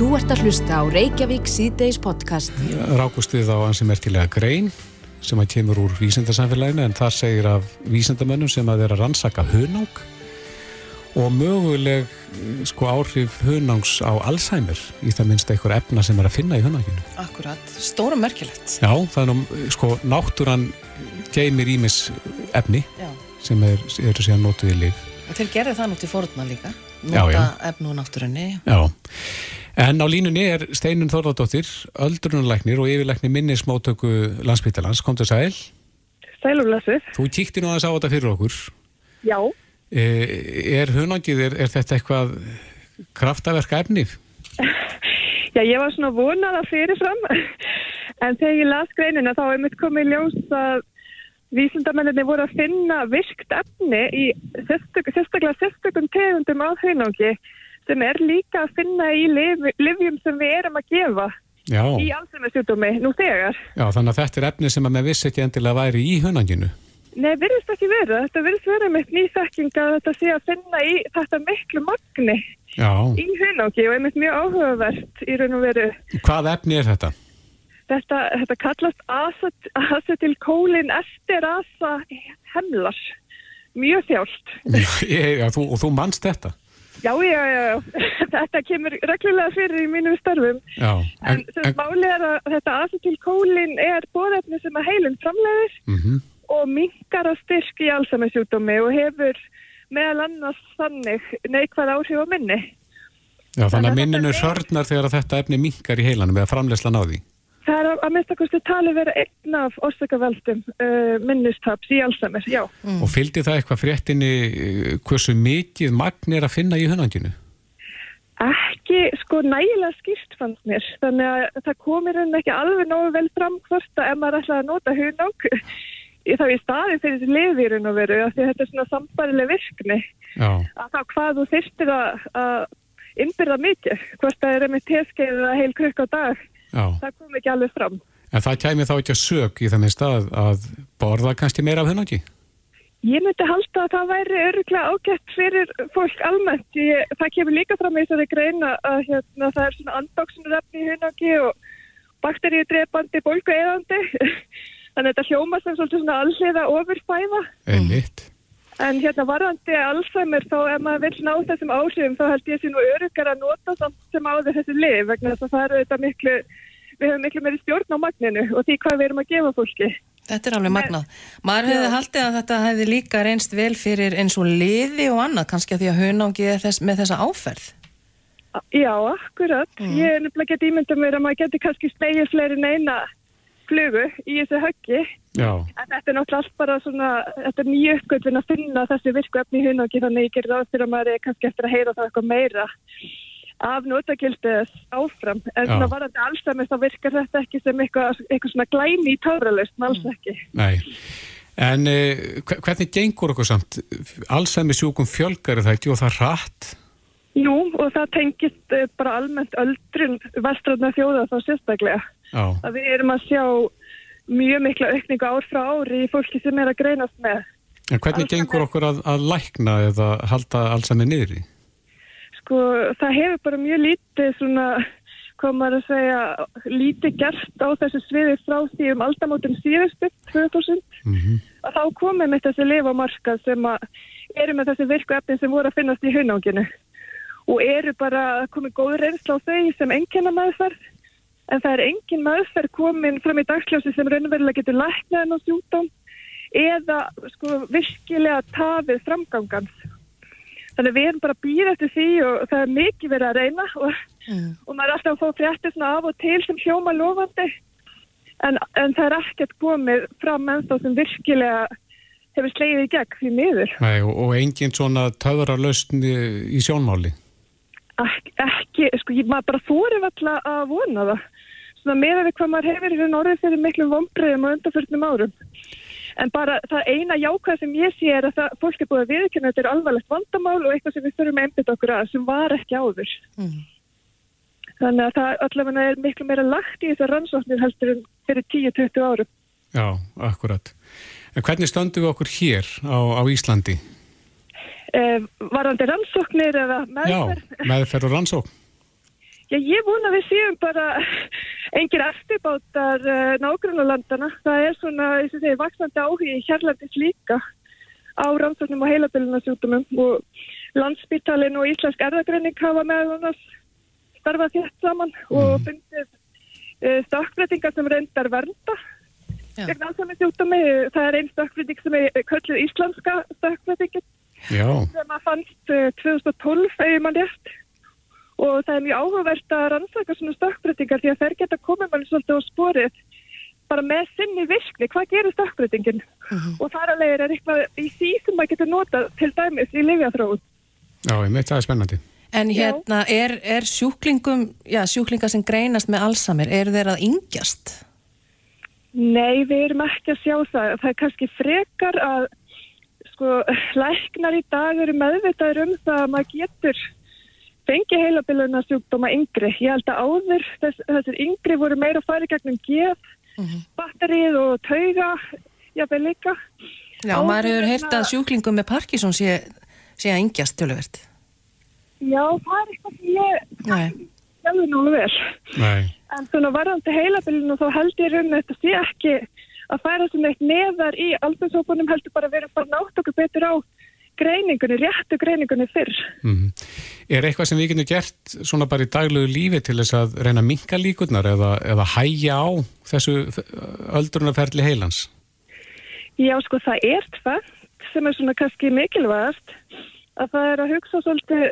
Þú ert að hlusta á Reykjavík síðdeis podcast. Rákust við á ansi merkilega grein sem að kemur úr vísendarsamfélaginu en það segir af vísendamönnum sem að vera rannsaka hunang og möguleg sko áhrif hunangs á Alzheimer í það minnst eitthvað efna sem er að finna í hunanginu. Akkurat, stóra merkilegt. Já, það er nú, sko, náttúran geymir ímis efni Já. sem er, eru síðan nótuð í lif. Og þeir gerði það nú til fórutna líka. Já, Nota já. efnu úr náttúrunni. Já, en á línunni er Steinun Þorðardóttir, öldrunarlæknir og yfirlæknir minnismótöku landsbyttalans, komdu sæl. Sælumlessuð. Þú kíkti nú aðeins á þetta fyrir okkur. Já, E, er hunangið, er, er þetta eitthvað kraftaverka efnið? já, ég var svona vonað að fyrirfram en þegar ég las greinina þá er mitt komið ljós að vísindamenninni voru að finna virkt efni í sérstaklega sérstökum tegundum af hunangi sem er líka að finna í lyfjum sem við erum að gefa Já, í alzheimersjúdómi nú þegar. já, þannig að þetta er efni sem að með vissi ekki endilega væri í hunanginu. Nei, virðist ekki vera. Þetta virðist vera mitt nýþekking að þetta sé að finna í þetta miklu magni Já, í hunangi og einmitt mjög áhugavert í raun og veru. hvað efni er þetta? Þetta, þetta kallast acet, acetilkólin esterasa hemlar. Mjög þjált. Já, þú, og þú manst þetta? Já, já, já. Þetta kemur reglulega fyrir í mínum starfum. Já, En, en máli er að þetta acetilkólin er bóðefni sem að heilun framleiðir mhm. og minkar að styrk í allsamarsjúdómi og hefur meðal annars þannig neikvæð áhrif á minni. Já, þannig að minninu hörnar þegar að þetta efni minkar í heilanum eða framleyslan á því. Það er að, að mista kosti tali vera einn af orsakaveldum uh, minnistaps í Alzheimer, já. Og fylgdi það eitthvað fréttinni eh, hversu mikið magn er að finna í hunanginu? Ekki sko nægilega skýrt fannst mér, þannig að það komir henni ekki alveg nógu vel fram hvort að ef maður ætlaði að nota hunang. Þá í staði fyrir þessi lifirinn og veru, af því að þetta er svona sambarileg virkni, Já, að þá hvað þú þyrstir að, að innbyrða mikið, hvort það er með teskeið eða heil krukk á dag, já. það kom ekki alveg fram. En það kæmi þá ekki að sök í það minnst að, að borða kannski meira af hunangi? Ég myndi halda að það væri öruglega ágætt fyrir fólk almennt. Ég, það kemur líka fram í þessari greina að hérna, það er svona andbóksunarefni í hunangi og bakteríudrepandi, bólgueðandi. Þannig að þetta hljóma sem svolítið svona alliða ofurfæða. Einmitt. En hérna varðandi Alzheimer þá ef maður vil ná þessum áhrifum þá held ég sé nú örugar að nota samt sem áður þessi lif vegna þess að það eru þetta miklu, við höfum miklu meiri stjórn á magninu og því hvað við erum að gefa fólki. Þetta er alveg magnað. Maður hefði haldið að þetta hefði líka reynst vel fyrir eins og liði og annað, kannski að því að hunangi er þess, með þessa áferð. Já, akkurat. Ég er nefnilega gett ímyndað mér að maður geti kannski stegið fleiri en eina flugu í þessu höggi. Já, En þetta er náttúrulega allt bara svona, þetta er nýju uppgötvin að finna þessi virku efni í hunangi þannig ég gerir ráð fyrir að maður er kannski eftir að heyra það eitthvað meira af notagildið áfram. En Já. svona varandi allsæmis þá virkar þetta ekki sem eitthvað, eitthvað svona glæni í táralegst, alls ekki. nei. En eh, hve- hvernig gengur okkur samt? Alzheimer sjúkum fjölgar er það ekki og það rætt? Jú, og það tengist eh, bara almennt öldrun vestræðna þjóða þá sérstaklega. Já, að við erum að sjá mjög mikla aukningu ár frá ári í fólki sem er að greinast með. en hvernig Alzheimer- gengur okkur að, að lækna eða halda Alzheimer niður í? Sko, það hefur bara mjög lítið svona, hvað maður að segja, lítið gert á þessu sviði frá því um aldamótin síðustu, 2000, Mm að þá komið með þessi lifa markað sem að eru með þessi virku efnin sem voru að finnast í hunanginu og eru bara komið góð reynsla á þau sem enginna meðferð en það er engin meðferð komin fram í dagsljósi sem raunverulega getur læknað en á sjúkdóm eða sko virkilega tafið framgangans. Þannig við erum bara að býra eftir því og það er mikið verið að reyna og, Mm. og maður er alltaf að fá fréttir svona af og til sem hljóma lofandi en, en það er ekkert komið fram ennþá sem virkilega hefur slegið í gegn því miður. Nei, og, og engin svona töðrarlausn í, í sjónmáli? Ek, ekki, sko, ég maður bara þóri alltaf að vona það. Svona meira við hvað maður hefur í raun orðið fyrir miklum vombriðum og undanförnum árum. En bara það eina jákvæð sem ég sé er að það, fólk er búið að viðkynna þetta er alvarlegt vandamál og eitthvað sem við þurfum að einbytta okkur að sem var ekki áður. Mm. Þannig að það allavega er miklu meira lagt í þessar rannsóknir heldur en fyrir 10-20 árum. Já, akkurat. En hvernig stöndum við okkur hér á, á Íslandi? Eh, varandi rannsóknir eða Já, meðferð? meðferð og rannsókn. Já, ég vona við séum bara engir eftirbátar uh, nágrannalandana. Það er svona, eins og segir, vaksandi áhugi hérlandis líka á rannsóknum og heilabillinarsjútumum og landsbyttalinn og Íslensk erðagreining hafa með annars starfað þétt saman og fundið uh, stökkbreytingar sem reyndar vernda. Það er einn stökkbreyting sem er kölluð íslenska stökkbreytingin. Já, sem að fannst uh, 2012 ef mann rétt og það er mjög áhugavert að rannsaka svona stökkbreytingar því að þær geta komið mann svolítið á sporið bara með sinni virkni, hvað gerir stökkbreytingin og þar leiðir er eitthvað í því sem maður getur notað til dæmis í lifjaþróun. já, ég meit það er spennandi. En hérna, er, er sjúklingum, já, sjúklingar sem greinast með Alzheimer, eru þeir að yngjast? Nei, við erum ekki að sjá það. Það er kannski frekar að sko, læknar í dag eru meðvitaður um það að maður getur fengið heilabiluna sjúkdóma yngri. Ég held að áður þess, þessir yngri voru meira að fara í gegnum gef, batterið og tauga, jáfnveg líka. Já, Áður maður hefur heyrt að sjúklingum með Parkinson sé, sé að yngjast töluvert. Já, það er eitthvað sem ég Nei. hefði nú alveg vel. Nei, En svona varðandi heilabilinu þá held ég raun þetta sé ekki að færa sem eitt neðar í aldursópunum heldur bara að vera bara nátt okkur betur á greiningunni, réttu greiningunni fyrr. mm. er eitthvað sem við getum gert svona bara í daglegu lífi til þess að reyna að minka líkurnar eða, eða hæja á þessu öldrunarferli heilans? Já, sko, það er tvært sem er svona kannski mikilvægast að það er að hugsa svolítið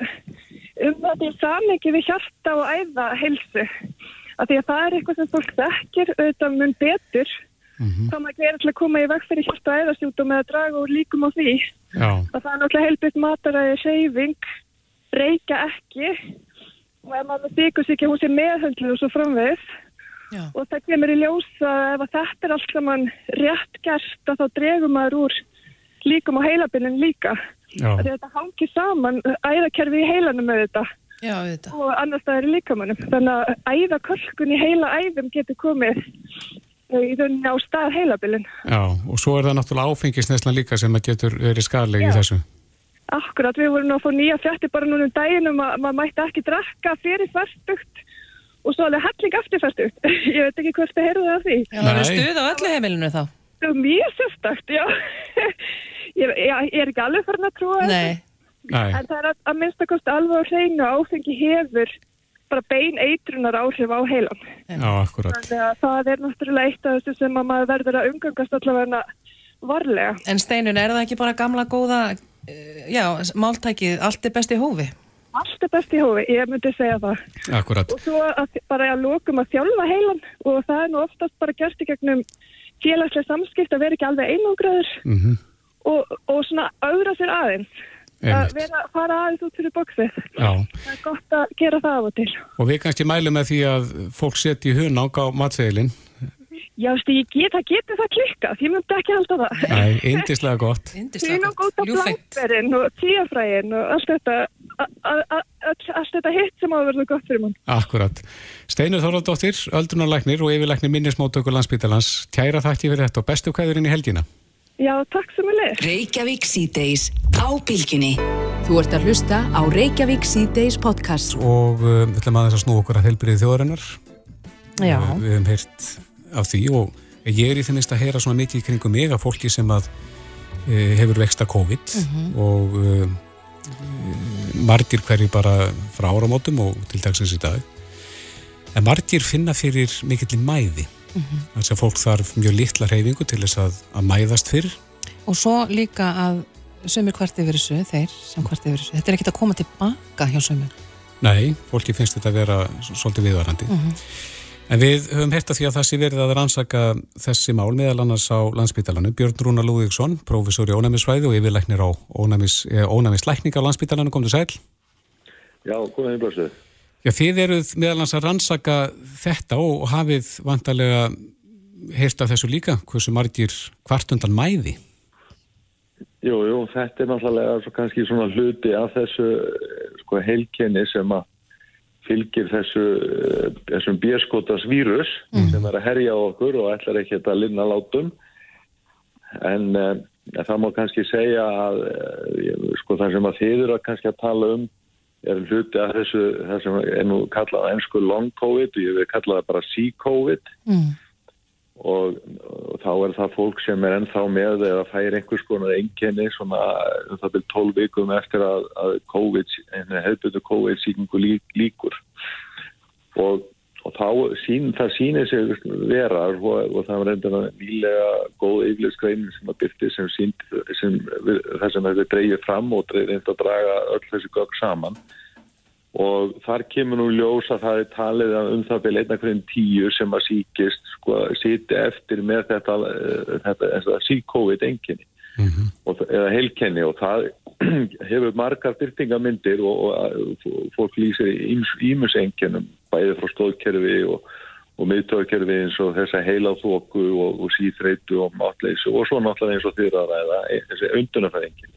um þetta í samingi við hjarta og æða heilsu. Af því að það er eitthvað sem fólk þekkir auðvitað mun betur hvað maður gerir til að koma í veg fyrir hjarta og æðasjútum eða draga úr líkum á því. Já, að það er náttúrulega heilbyggt mataræði seyfing, reykja ekki. Og ef maður byggur sér ekki hún sé meðhöndluð og svo framvegð Já. og það kemur í ljós að ef að þetta er allt saman rétt gert að þá dregum maður úr líkum á heilabinin líka. Já, að þetta hangi saman æðakerfi í heilanum með þetta Já, auðvitað. og annars það er í líkamannum þannig að æðakölkun í heila æðum getur komið í rauninni á stað heilabilin já, og svo er það náttúrulega áfengisnesla líka sem að getur verið skadleg í þessu. Akkurat, við vorum að fá nýja frétti bara núna um daginn um að maður mætti ekki drakka fyrir færstugt og svo alveg helling eftir færstugt. Ég veit ekki hvort þið heyrðu það af því. Já, það er Nei. stuð á öllu heimilinu þá. Það er mjög sérstakt, já. ég, ég, ég er ekki alveg farin að trúa þessu. Nei. Nei, En það er að, að minnst að kosta alveg á hreinu áfengi hefur bara bein eitrunar áhrif á heilan. já, akkurat. Þannig að það er náttúrulega eitt af þessu sem að maður verður að umgangast allavega varlega. En Steinun, er það ekki bara gamla góða, eh, já, máltækið, allt er best í hófi? Allt er best í hófi, ég myndi segja það. Akkurat. og svo að, bara að lokum að þjálfa heilan og það er nú oftast bara gert í gegnum félagslega samskipt að vera ekki alveg einangraður Mm og, og svona auðra sér aðeins að Einmitt. vera að fara aðeins út fyrir bóksið Já, það er gott að gera það af og til og við kannski mælum með því að fólk setji hunang á matseðilinn. Já, stu, ég get, það getur það klikkað ég myndi ekki halda það Nei, yndislega gott. Indislega Sýnum góta ljúfengt. bláberinn og tíafrægin og allt þetta allt þetta hitt sem á að verða gott fyrir mann Akkurat. Steinur Þorvaldóttir, öldrunarlæknir og yfirlæknir minnismóttöku landsbítalans. Tjæra þætti fyrir þetta og bestu kvæðurinn í helgina. Já, takk sem er leið Reykjavík síðdeis á bylginni. Þú ert að hlusta á Reykjavík síðdeis podcast. Og uh, við ætlum aðeins að snú okkur að helbriði þjóðarinnar. Já. Uh, við hefum heyrt af því og ég er í þennist að heyra svona mikið kringum mig af fólki sem að uh, hefur vexta COVID og uh, margir hverju bara frá áramótum og til dagsins í dag. En margir finna fyrir mikill mæði. Þannig að fólk þarf mjög litla reyfingu til þess að, að mæðast fyrir. Og svo líka að sömur hvert yfir þessu, þeir sem hvert yfir þessu. Þetta er ekkert að koma tilbaka hjá sömur. Nei, fólki finnst þetta að vera svolítið viðvarandi. En við höfum hert að því að það sé verið að rannsaka þessi mál meðal annars á landsbítalanu. Björn Rúna Lúðíksson, prófessor í ónæmisfræði og yfirlæknir á ónæmis, eh, ónæmislækning á landsbítalanu, kom. Já, komið í blössu. Já, þið eruð meðal annars að rannsaka þetta og og hafið vantarlega heyrt af þessu líka, hversu margir kvartundan mæði. Jú, jú, þetta er náttúrulega svo kannski svona hluti af þessu eh, sko, heilkenni sem að fylgir þessu, eh, þessum bjerskotas vírus sem er að herja á okkur og ætlar ekki að linna látum. En eh, það má kannski segja að eh, sko, það sem að þið eru að kannski að tala um er hluti af þessu, það sem er nú kallað ennsku long covid og ég vil kalla það bara C-covid mm. og, og þá er það fólk sem er ennþá með eða fær einhvers konar enginni svona um það byrjum 12 vikum eftir að, að COVID, hefðbyrju COVID-síkingu lík, líkur og og þá sín, það sýnir sig vera og, og það var reyndan nýlega góð yfirleiskreinin sem að byrti sem sínd sem, það sem þetta dreyið fram og reynd að draga öll þessi gögg saman. Og þar kemur nú ljós að það er talið um það byrja einna hverjum tíu sem að síkist sko, sýti eftir með þetta, þetta, þetta síkóið enginni mm -hmm. og, eða heilkenni og það hefur margar byrtingamindir og, og, og fólk lýsir ímusengjunum bæði frá stóðkerfi og, og miðtöðkerfi eins og þessa heiláþóku og síþreitu og matleysu og svo náttúrulega eins og þýra að ræða e, þessi undunafæðingin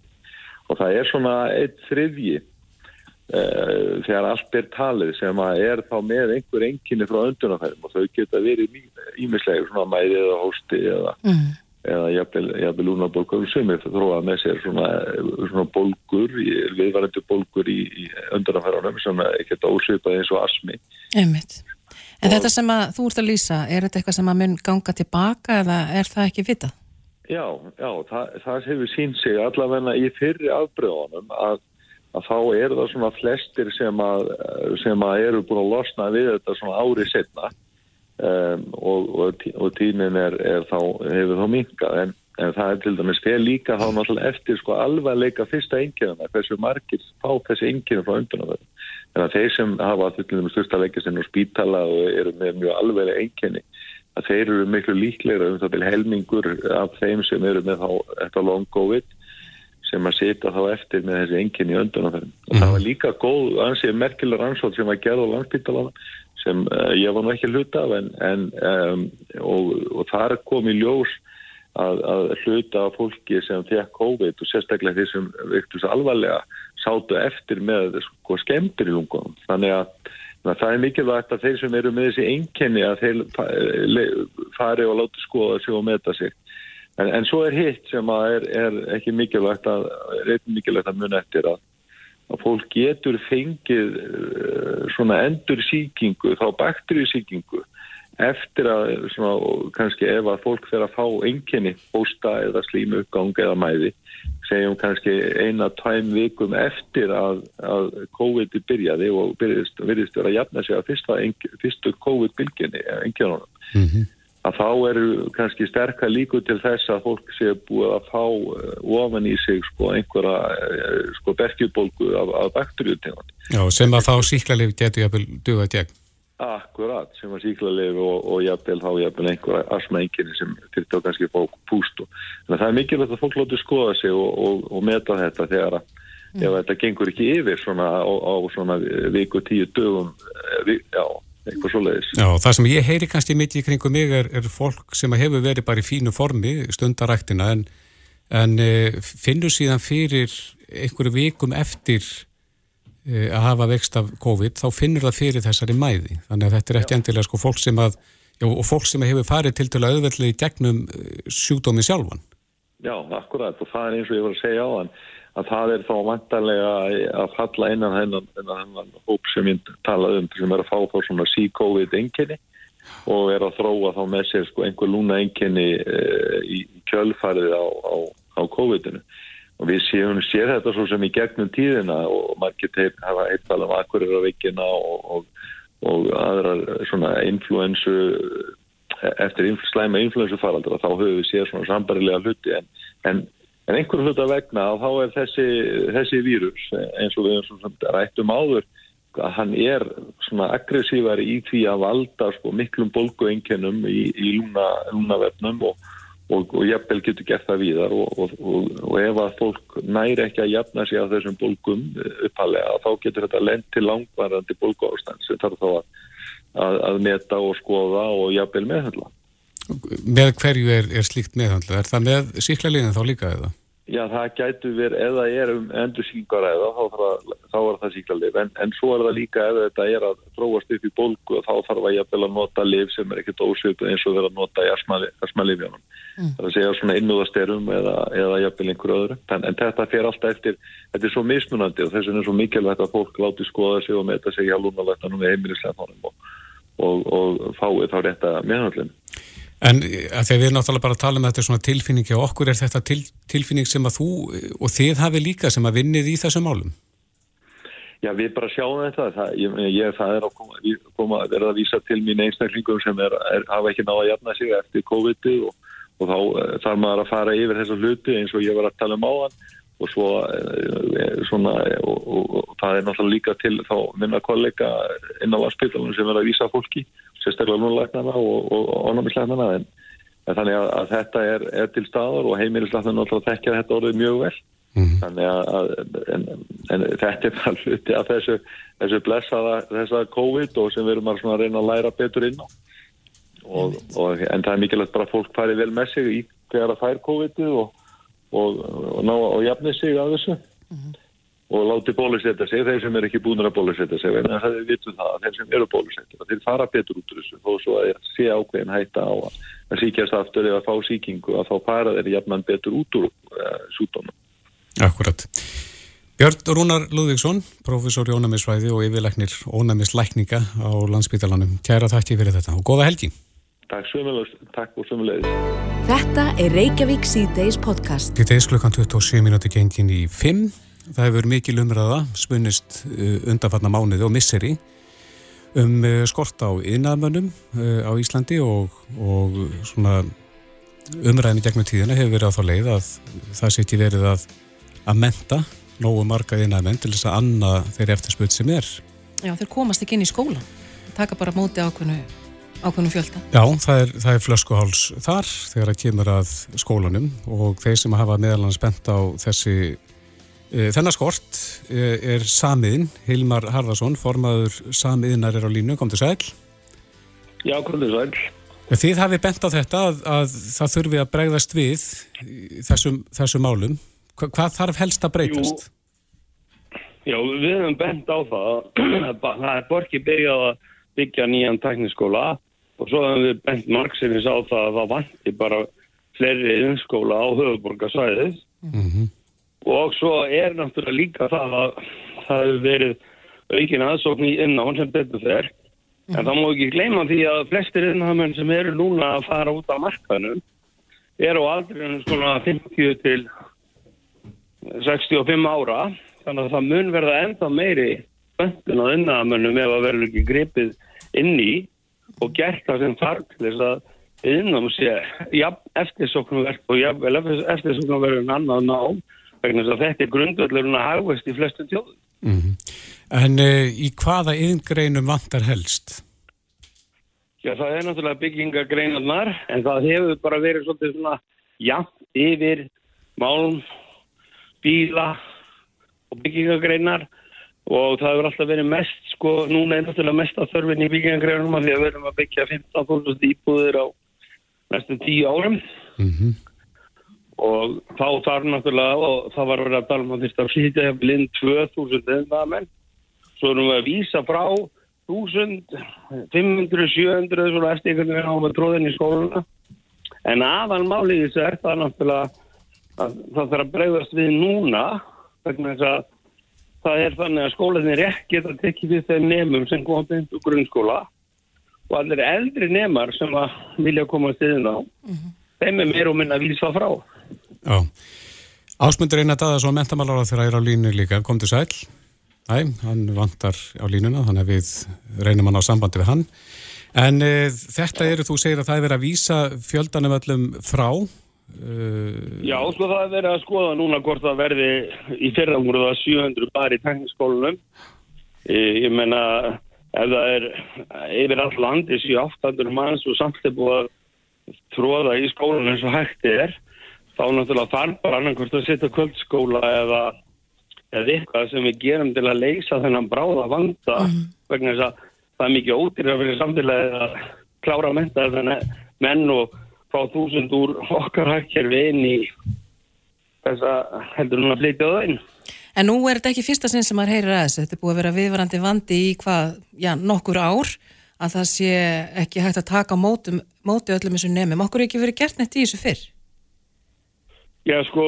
og það er svona eitt þriðji uh, þegar allt er talið sem að er þá með einhver enginni frá undunafæðum og þau geta verið ímislega svona mæðið eða hósti eða mm eða jafnvel lúnabólkur sem er þróað með sér svona, svona bólgur, viðvarandi bólgur í, í öndarnafærunum sem er ekkert ósvipað eins og asmi Einmitt. En og, þetta sem að þú ert að lýsa er þetta eitthvað sem að mun ganga tilbaka eða er það ekki vitað? Já, já, það, það hefur sín sig allavegna í fyrri afbröðunum að, að þá er það svona flestir sem að, sem að eru búin að losna við þetta svona árið setna um, og, og, og tínin er, er þá, hefur þá minkað en, en það er til dæmis fyrir líka þá náttúrulega eftir sko alvarleika fyrsta enginuna, hversu margir fá þessi enginu frá undanaföðum. En að þeir sem hafa til dæmis styrstalegistinn og spítala og eru með mjög alveglega enginni að þeir eru miklu líklegra um það til helmingur af þeim sem eru með þá eftir long covid sem að setja þá eftir með þessi enginn í öndunafærum. Og það var líka góð, ansið merkilega rannsótt sem var gerð á landspítalana sem uh, ég var nú ekki hluta af en, en um, og, og þar kom í ljós að, að hluta af fólki sem fekk COVID og sérstaklega því sem viktus alvarlega sátu eftir með sko, skemmtir í lungunum. Þannig að það er mikilvægt að þeir sem eru með þessi einkenni að þeir fari og láti skoða sig og meta sig. En, en svo er hitt sem er, er ekki mikilvægt að, er mikilvægt að mun eftir að að fólk getur fengið uh, svona endur síkingu, þá bakterísíkingu eftir að svona, kannski ef að fólk fer að fá enginni hósta eða slímu uppgang eða mæði segjum kannski eina tæm vikum eftir að, að COVID byrjaði og verið að jafna sig að fyrsta, fyrstu COVID-bylginni enginunum. Mm -hmm að þá eru kannski sterkar líku til þess að fólk sé búið að fá eh, ofan í sig sko einhverja eh, sko bergjubólgu af, af bakteríutegund. Já, sem að þá síklarleif getur jafnvel duða gegn. Akkurat, sem að síklarleif og, og jafnvel þá jafnvel einhverja asmaenginni sem til þá kannski fá pústu. Þannig að það er mikilvægt að fólk láti skoða sig og, og, og meta þetta þegar að mm. ef þetta gengur ekki yfir svona á, á svona viku tíu dögum, eh, já, eitthvað svo leiðis. Já, það sem ég heyri kannski mikið í kringum mig er, er fólk sem hefur verið bara í fínu formi stundaræktina en, en e, finnur síðan fyrir einhverju vikum eftir e, að hafa vext af COVID þá finnur það fyrir þessari mæði þannig að þetta er ekki já. endilega sko fólk sem að já, og fólk sem hefur farið til til að auðvelda í gegnum e, sjúkdómi sjálfan. Já, akkurat og það er eins og ég var að segja á þann að það er þá vantarlega að falla innan hennan, hennan hóp sem ég talaði um sem er að fá þá svona sí-covid enginni og er að þróa þá með sér sko einhver lúna enginni e, í kjölfarið á, á, á COVID-inu. Og við séum sér þetta svo sem í gegnum tíðina og margir teip hafa eitt tala um akkurirarveikina og, og, og aðrar svona influensu eftir slæma influensu faraldra þá höfum við séð svona sambarilega hluti en, en En einhverju hluta vegna að þá er þessi, þessi vírus eins og við erum rættum áður að hann er svona aggressívar í því að valda sko, miklum bolguengjönum í, í lúna, lúnavefnum og, og, og jafnvel getur gert það víðar og, og ef að fólk næri ekki að jafna sig á þessum bolgum uppalega þá getur þetta lend til langvarandi bolgu ástand sem þarf þá að, að, að meta og skoða og jafnvel meðhaldla. Með hverju er, er slíkt meðhandla? Er það með síklarleginn þá líka eða? Já, það gætu verið, ef það er um endursýkingar eða, þá, þá er það síklarlif, en, en svo er það líka ef þetta er að tróast upp í bólgu og þá þarf að jafnvel að nota liv sem er ekkert ósvipið eins og verið að nota í asmalifjónum. Mm. Það er að segja svona innúðasterum eða, eða jafnvel einhverju öðru. En, en þetta fer alltaf eftir, þetta er svo mismunandi og þess vegna er svo mikilvægt að fólk láti skoða sig og meta sig hjá lúnalættanum við heimilislega og, og, og fái þá rétta meðhandlinu. En að þegar við erum náttúrulega bara að tala um þetta svona tilfinningi og okkur er þetta til, tilfinning sem að þú og þið hafi líka sem að vinnið í þessum málum? Já, við bara sjáum þetta. Það, ég, ég, það er að koma, koma vera að vísa til mín einstaklingum sem er, er, hafa ekki náða að jafna sig eftir COVID-19 og, og þá uh, þarf maður að fara yfir þessu hluti eins og ég var að tala um áðan og svo svona og, og, og það er náttúrulega líka til þá minna kollega inn á varspítalunum sem er að vísa fólki sérstaklega núlæknana og ónámislæknana en, en þannig að, að þetta er, er til staðar og heimilislæknana náttúrulega þekkja þetta orðið mjög vel. Mm -hmm. þannig að en, en þetta er bara hluti af þessu, þessu blessaða þessa COVID og sem við erum að reyna að læra betur inn á. Og, og, en það er mikilvægt bara að fólk fari vel með sig í hverja fær COVID og, og ná að jafni sig að þessu. Mm -hmm og láti bólusetja sig, þeir sem er ekki búin að bólusetja sig, en það er vitum það að þeir sem eru bólusetja, þeir fara betur út úr þessu, þó svo að sé ákveðin hætta á að síkjast aftur eða að fá síkingu, að þá fara þeir jafnan betur út úr uh, eh, sútónum. Akkurat. Björn Rúnar Lúðvíksson, professor í ónæmisvæði og yfirleiknir ónæmislækninga á landsbytalanum. Kæra þakki fyrir þetta og goða helgi. Takk takk og sömulegis. Þetta er Reykjavík C-Days podcast. Þetta er klukkan 27 minúti gengin í 5 Það hefur mikil umræða spunnist uh, undanfarnar mánuði og misseri um uh, skort á innamönnum uh, á Íslandi og, og svona umræðinni gegnum tíðina hefur verið á þá leið að það seti verið að að menta nógu marga innamenn til þess að anna þeirri eftirspöld sem er. Já, þeir komast ekki inn í skóla. Taka bara móti ákveðnu ákveðnum fjölda. Já, það er, það er flöskuháls þar þegar það kemur að skólanum og þeir sem hafa meðalans bent á þessi Eh, þennar skort eh, er samiðin, Hilmar Harðarsson, formaður samiðinar er á línu, kom til sæl. Já, kom til sæl. Þið hafið bent á þetta að, að það þurfi að bregðast við þessum, þessum málum. Hva, hvað þarf helst að breytast? Jú, já, við hefum bent á það. Það er borkið byggjað að byggja nýjan tekniskóla og svo hefum við bent margsinnis á það að það vanti bara fleiri innskóla á höfuborgarsæðið. Mhm. Mm og svo er náttúrulega líka það að það hefur verið aukin aðsókn í innáðan sem betur þeir mm. en þá má ekki gleyma því að flestir innáðamenn sem eru núna að fara út á markaðnum eru á aldrei svona 50 til 65 ára. Þannig að það mun verða enda meiri böndun á innáðamennum ef að verður ekki gripið inn í og gert það sem þarf til þess að innám sé eftirsóknverk og eftirsóknverk en annað nám vegna þess að þetta er grundvöldurinn að hagvest í flestu tjóðum. Mm -hmm. En uh, í hvaða yðingreinum vantar helst? Já, það er náttúrulega byggingagreinarnar, en það hefur bara verið svolítið svona jafn yfir málum, bíla og byggingagreinar og það hefur alltaf verið mest, sko, núna er náttúrulega mest að þörfin í byggingagreinum að því að við erum að byggja 15.000 íbúðir á næstum 10 árum. Mhm. Mm og þá þarf náttúrulega og það var verið að tala um að þetta flytja hefði inn 2000 eðnamenn svo erum við að vísa frá 1000, 500, 700 svona eftir einhvern veginn á með tróðin í skóluna. En aðan málið þessu er það náttúrulega að það þarf að bregðast við núna vegna þess að það er þannig að skólinni er ekki að tekja við þeim nefnum sem koma beint úr grunnskóla. Og allir eldri nefnar sem að vilja koma að stiðina á mm -hmm. þeim er meir og minna að vísa frá Já. Ásmundur Einar Dadarsson, mentamálar á þeirra er á línu líka, kom til sæl. Æ, hann vantar á línuna, þannig að við reynum hann á sambandi við hann. En e, þetta eru, þú segir að það er verið að vísa fjöldanum öllum frá. Uh, Já, sko það er verið að skoða núna hvort það verði í fyrramúruða 700 bar í tekniskólunum. E, ég menna, ef það er yfir all landi 700-800 manns og samt er búið að tróða í skólunum eins og hægt er, þá náttúrulega þarf bara annarkvæmst að setja kvöldskóla eða, eða eitthvað sem við gerum til að leysa þennan bráða vanda mm. vegna þess að það er mikið ódýrða fyrir samfélagið að klára menta þennan menn og fá þúsund úr okkar hækkerfi inn í þess að heldur hún að flytja það inn. En nú er þetta ekki fyrsta sinn sem maður heyrir að þessu. Þetta er búið að vera viðvarandi vandi í hvað, já, nokkur ár að það sé ekki hægt að taka móti, móti öllum þessu nefnum. Okkur er ekki verið gert neitt í þessu fyrr? Já, sko,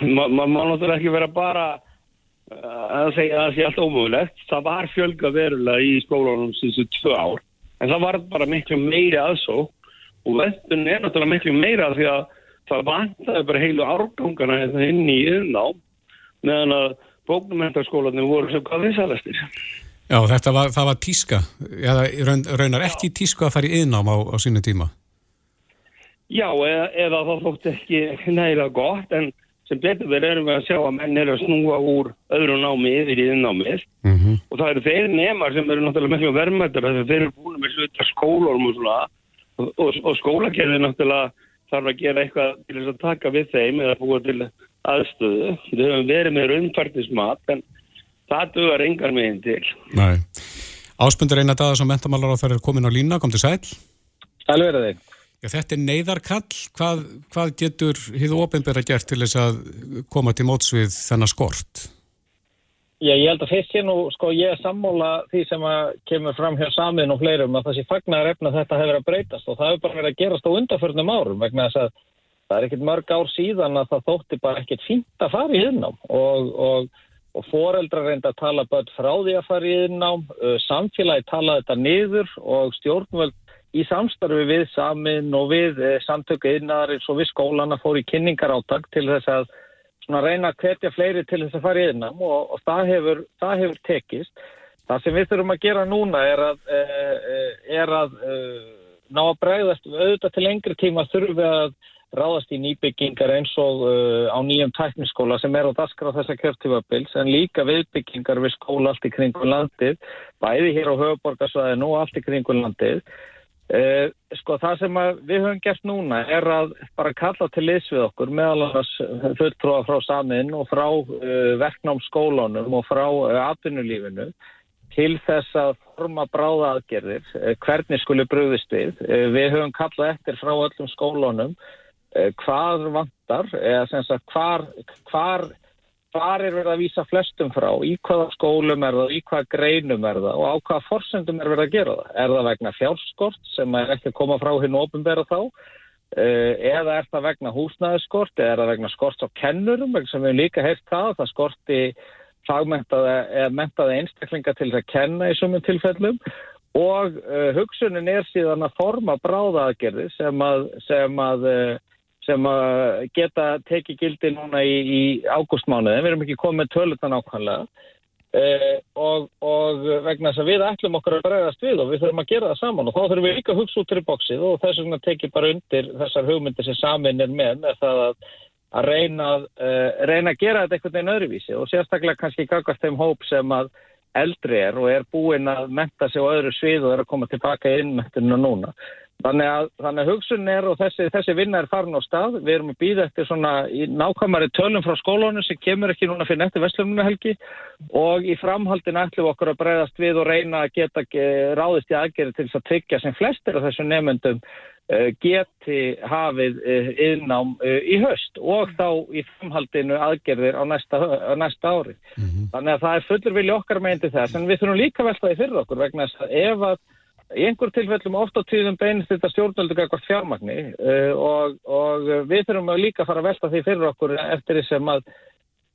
maður ma má náttúrulega ekki vera bara að segja að það sé allt ómögulegt. Það var fjölga verulega í skólanum síðan tvö ár. En það var bara miklu meiri aðsó og vettun er náttúrulega miklu meira því að það vantaði bara heilu árgangana hérna inn í yðná meðan að bóknumentarskólanum voru sem hvað vissalastir. Já, þetta var, það var tíska, eða raun, raunar ekki tíska að fara í yðnám á, á sínu tíma. Já, eða, eða það þótt ekki næra gott, en sem betur verið erum við að sjá að menn er að snúa úr öðru námi yfir í yðnámið mm -hmm. og það eru þeir nemar sem eru náttúrulega miklu verðmættar þegar þeir eru búin með sluta skólorm og svona og, og, og skólakerfið náttúrulega þarf að gera eitthvað til þess að taka við þeim eða búa til aðstöðu. Við höfum verið með raunfærtismat en það duðar engar meginn til. Nei. Áspundur eina dag sem mentamálar á þeirra komin á lína, kom til sæl. Alveg er það þeim. Já, þetta er neyðarkall. Hvað, hvað getur hýðu ofinbæra gert til þess að koma til mótsvið þennar skort? Já, ég held að fyrst sé nú, sko, ég er sammóla því sem að kemur fram hjá samin og fleirum að sé fagnar efna þetta hefur að breytast og það hefur bara verið að gerast á undarförnum árum vegna þess að það er ekkert mörg ár síðan að það þótti bara ekkert fínt að fara í yðnám og, og, og foreldrar reynda að tala börn frá því að fara í yðnám, samfélagi tala þetta niður og stjórnvöld í samstarfi við samin og við samtöku yðnar eins og við skólana fór í kynningar áttak til þess að reyna að hvetja fleiri til þess að fara í innam og, og það, hefur, það hefur tekist. Það sem við þurfum að gera núna er að, eh, er að eh, ná að bregðast auðvitað til lengri tíma þurfum við að ráðast í nýbyggingar eins og á nýjum tækniskóla sem er á daskra þessa kjörtífabils en líka viðbyggingar við skóla allt í kringum landið, bæði hér á höfuborgarsvæðinu og allt í kringum landið Uh, sko það sem við höfum gert núna er að bara kalla til liðs við okkur meðal annars fulltróða frá samin og frá uh, verknámsskólanum og frá uh, atvinnulífinu til þess að forma bráða aðgerðir hvernig skulle bröðist við. Við höfum kallað eftir frá öllum skólanum hvað vantar eða sem sagt hvar, hvar hvar er verið að vísa flestum frá, í hvaða skólum er það, í hvaða greinum er það? Og á hvaða forsendum er verið að gera það. Er það vegna fjárskort sem er ekki að koma frá hinn og ofinbera þá? Eh, eða er það vegna húsnæðiskort eða er það vegna skort á kennurum? Sem við líka heilt það, það skorti fagmentaði mentaði einstaklinga til að kenna í sumum tilfellum. Og uh, hugsunin er síðan að forma bráðaðgerði sem að, sem að sem að geta tekið gildi núna í, í ágústmánuðin. Við erum ekki komið tölutan ákvæmlega eh, og, og vegna þess að við ætlum okkur að bregðast við og við þurfum að gera það saman og þá þurfum við líka að hugsa út til bóksið og þess vegna tekið bara undir þessar hugmyndir sem samin er með með það að, að reyna, uh, reyna að gera þetta einhvern veginn öðruvísi og sérstaklega kannski gagast þeim hóp sem að eldri er og er búinn að menta sig á öðru svið og er að koma tilbaka í innmettinu núna. Þannig að, þannig að hugsun er og þessi, þessi vinna er farin á stað. Við erum að býða eftir svona nákvæmari tölum frá skólanu sem kemur ekki núna fyrir nætti vestlumnuhelgi og í framhaldin ætlum okkur að breyðast við og reyna að geta ráðist í aðgerði til þess að tryggja sem flestir af þessum nefnendum uh, geti hafið uh, innám í höst og þá í framhaldinu aðgerðir á næsta, á næsta ári. Mm -hmm. Þannig að það er fullur vilja okkar meginn til þess en við þurfum líka veltaði fyrir okkur vegna þess að ef að Í einhver tilfellum ofta tíðum beinist þetta stjórnvöldu eitthvað fjármagni uh, og, og við þurfum að líka fara að velta því fyrir okkur eftir því sem að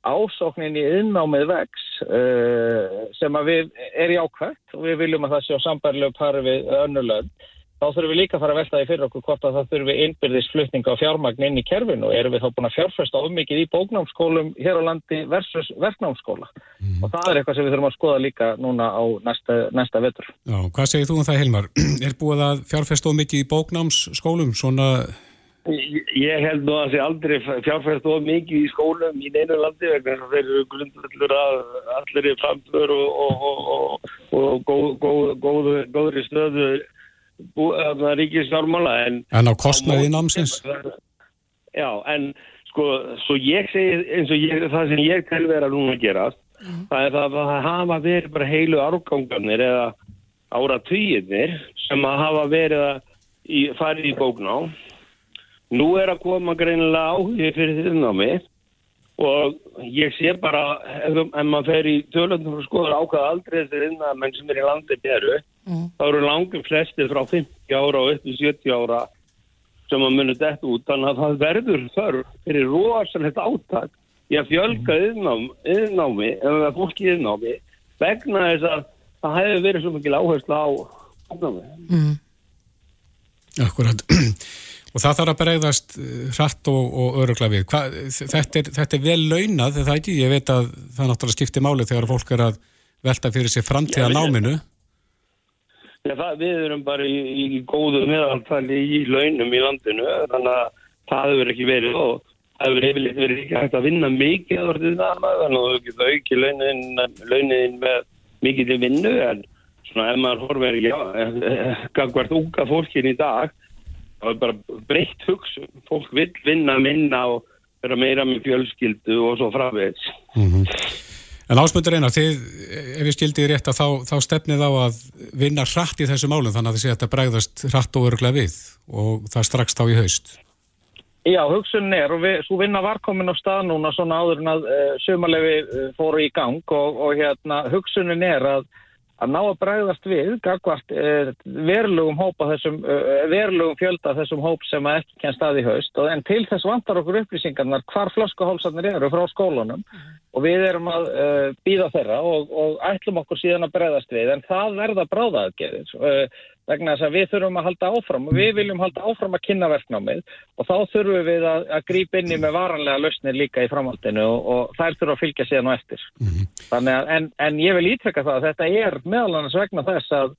ásóknin í innnámið vex uh, sem að við er í ákvæmt og við viljum að það sé á sambærlegu pari við önnulönd þá þurfum við líka að fara að velta því fyrir okkur hvort að það þurfum við innbyrðis flutninga á fjármagn inn í kerfinu og erum við þá búin að fjárfesta ofmikið í bóknámskólum hér á landi versus verknámskóla mm. og það er eitthvað sem við þurfum að skoða líka núna á næsta, næsta vetur. Já, hvað segir þú um það Helmar? Er búið að fjárfesta ofmikið í bóknámsskólum svona Ég held nú að það sé aldrei fjárfært of mikið í skólum í neinu landi vegna þess að þeir eru grundvöldur að allir er framför og, og, og, og góð, góð, góð, ríkisfjármála en, en á kostnaði námsins já en sko svo ég segi eins og ég, það sem ég tel vera núna að gera mm. það er það að hafa verið bara heilu árgangarnir eða áratvíðinir sem að hafa verið að í, farið í bókná nú er að koma greinilega áhugir fyrir því námi og ég sé bara ef, ef maður fer í tölundum og skoður ákvað aldrei þessir innamenn sem er í landið beru, mm. þá eru langum flestir frá 50 ára og upp í 70 ára sem að muni þetta út, þannig að það verður þörf fyrir rosalegt áttak í að fjölga yðnámi, eða fólki yðnámi, vegna þess að það hefur verið svo mikil áherslu á yðnámi. Mm. Akkurat. Og það þarf að bregðast eh, hratt og, og örugla við. Hva, þetta, er, þetta er vel launað, þetta ekki? Ég veit að það náttúrulega skiptir máli þegar fólk er að velta fyrir sig framtíða náminu. Það, við erum bara í, í góðu meðaltali í launum í landinu, þannig að það hefur ekki verið og það hefur yfirleitt verið ekki hægt að vinna mikið því það, þannig að þú getur auki launin, launin með mikið til vinnu, en svona ef maður horfir ekki gangvart unga fólkin í dag, það er bara breytt hugsun, fólk vil vinna minna og vera meira með fjölskyldu og svo frafveits. Mm -hmm. En ásmöndur einar, þið, ef ég skildi rétt að þá, þá stefnið á að vinna hratt í þessu málum þannig að þið sé að þetta bregðast hratt og öruglega við og það strax þá í haust. Já, hugsunin er og við, svo vinna var komin á stað núna svona áður en að uh, eh, sömarlefi uh, eh, fóru í gang og, og hérna hugsunin er að að ná að bræðast við gagvart eh, verulegum hópa þessum, eh, verulegum fjölda þessum hóp sem ekki kennst staði haust. Og en til þess vantar okkur upplýsingarnar hvar flöskuhólsarnir eru frá skólunum. Mm. og við erum að uh, eh, býða þeirra og, og ætlum okkur síðan að bræðast við. En það verða bráðaðgerðir uh, vegna þess að við þurfum að halda áfram og við viljum halda áfram að kynna verknámið og þá þurfum við að, að grípa inni með varanlega lausnir líka í framhaldinu og, og þær þurfum að fylgja síðan og eftir. Mm -hmm. Að, en, en ég vil ítrekka það að þetta er meðal annars vegna þess að,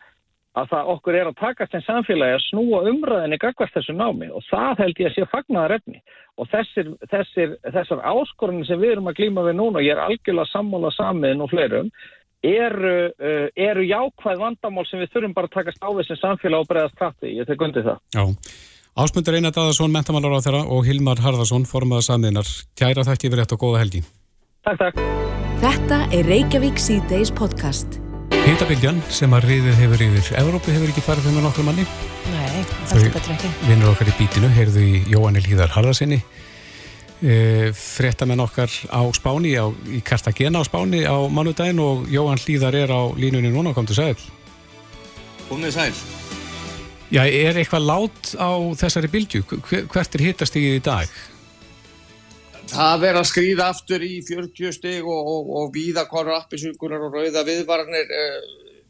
að það okkur er að taka sem samfélagi að snúa umræðinni gagvast þessu námi og það held ég að sé fagnaðar efni og þessir, þessir, þessar áskorunni sem við erum að glíma við núna og ég er algjörlega sammála samiðin og fleirum eru, uh, eru jákvæð vandamál sem við þurfum bara að taka stáfið sem samfélag og bregðast kratti, ég tek undir það. Já, Ásmundur Einar Dadarsson, mentamálar á þeirra og Hilmar Harðarsson, formaða samiðinar. Kæra þætti yfir rétt og góða helgi. Takk, takk. Þetta er Reykjavík C-Days podcast. Hýtabildjan sem að riðið hefur yfir Evrópu hefur ekki farið fyrir nokkur manni. Nei, það er betur ekki. Vinnur okkar í bítinu, heyrðu í Jóanil Híðar Harðarsinni e, fréttamenn okkar á Spáni á, í Cartagena á Spáni á mannudaginn og Jóhann Hlíðar er á línunni núna, kom til sæl Komið sæl Já, er eitthvað lát á þessari bylgu? Hvert er hittast í dag? Það verður að skrýða aftur í 40 steg og, og, og víða korra appisvíkunar og rauða viðvarnir eh,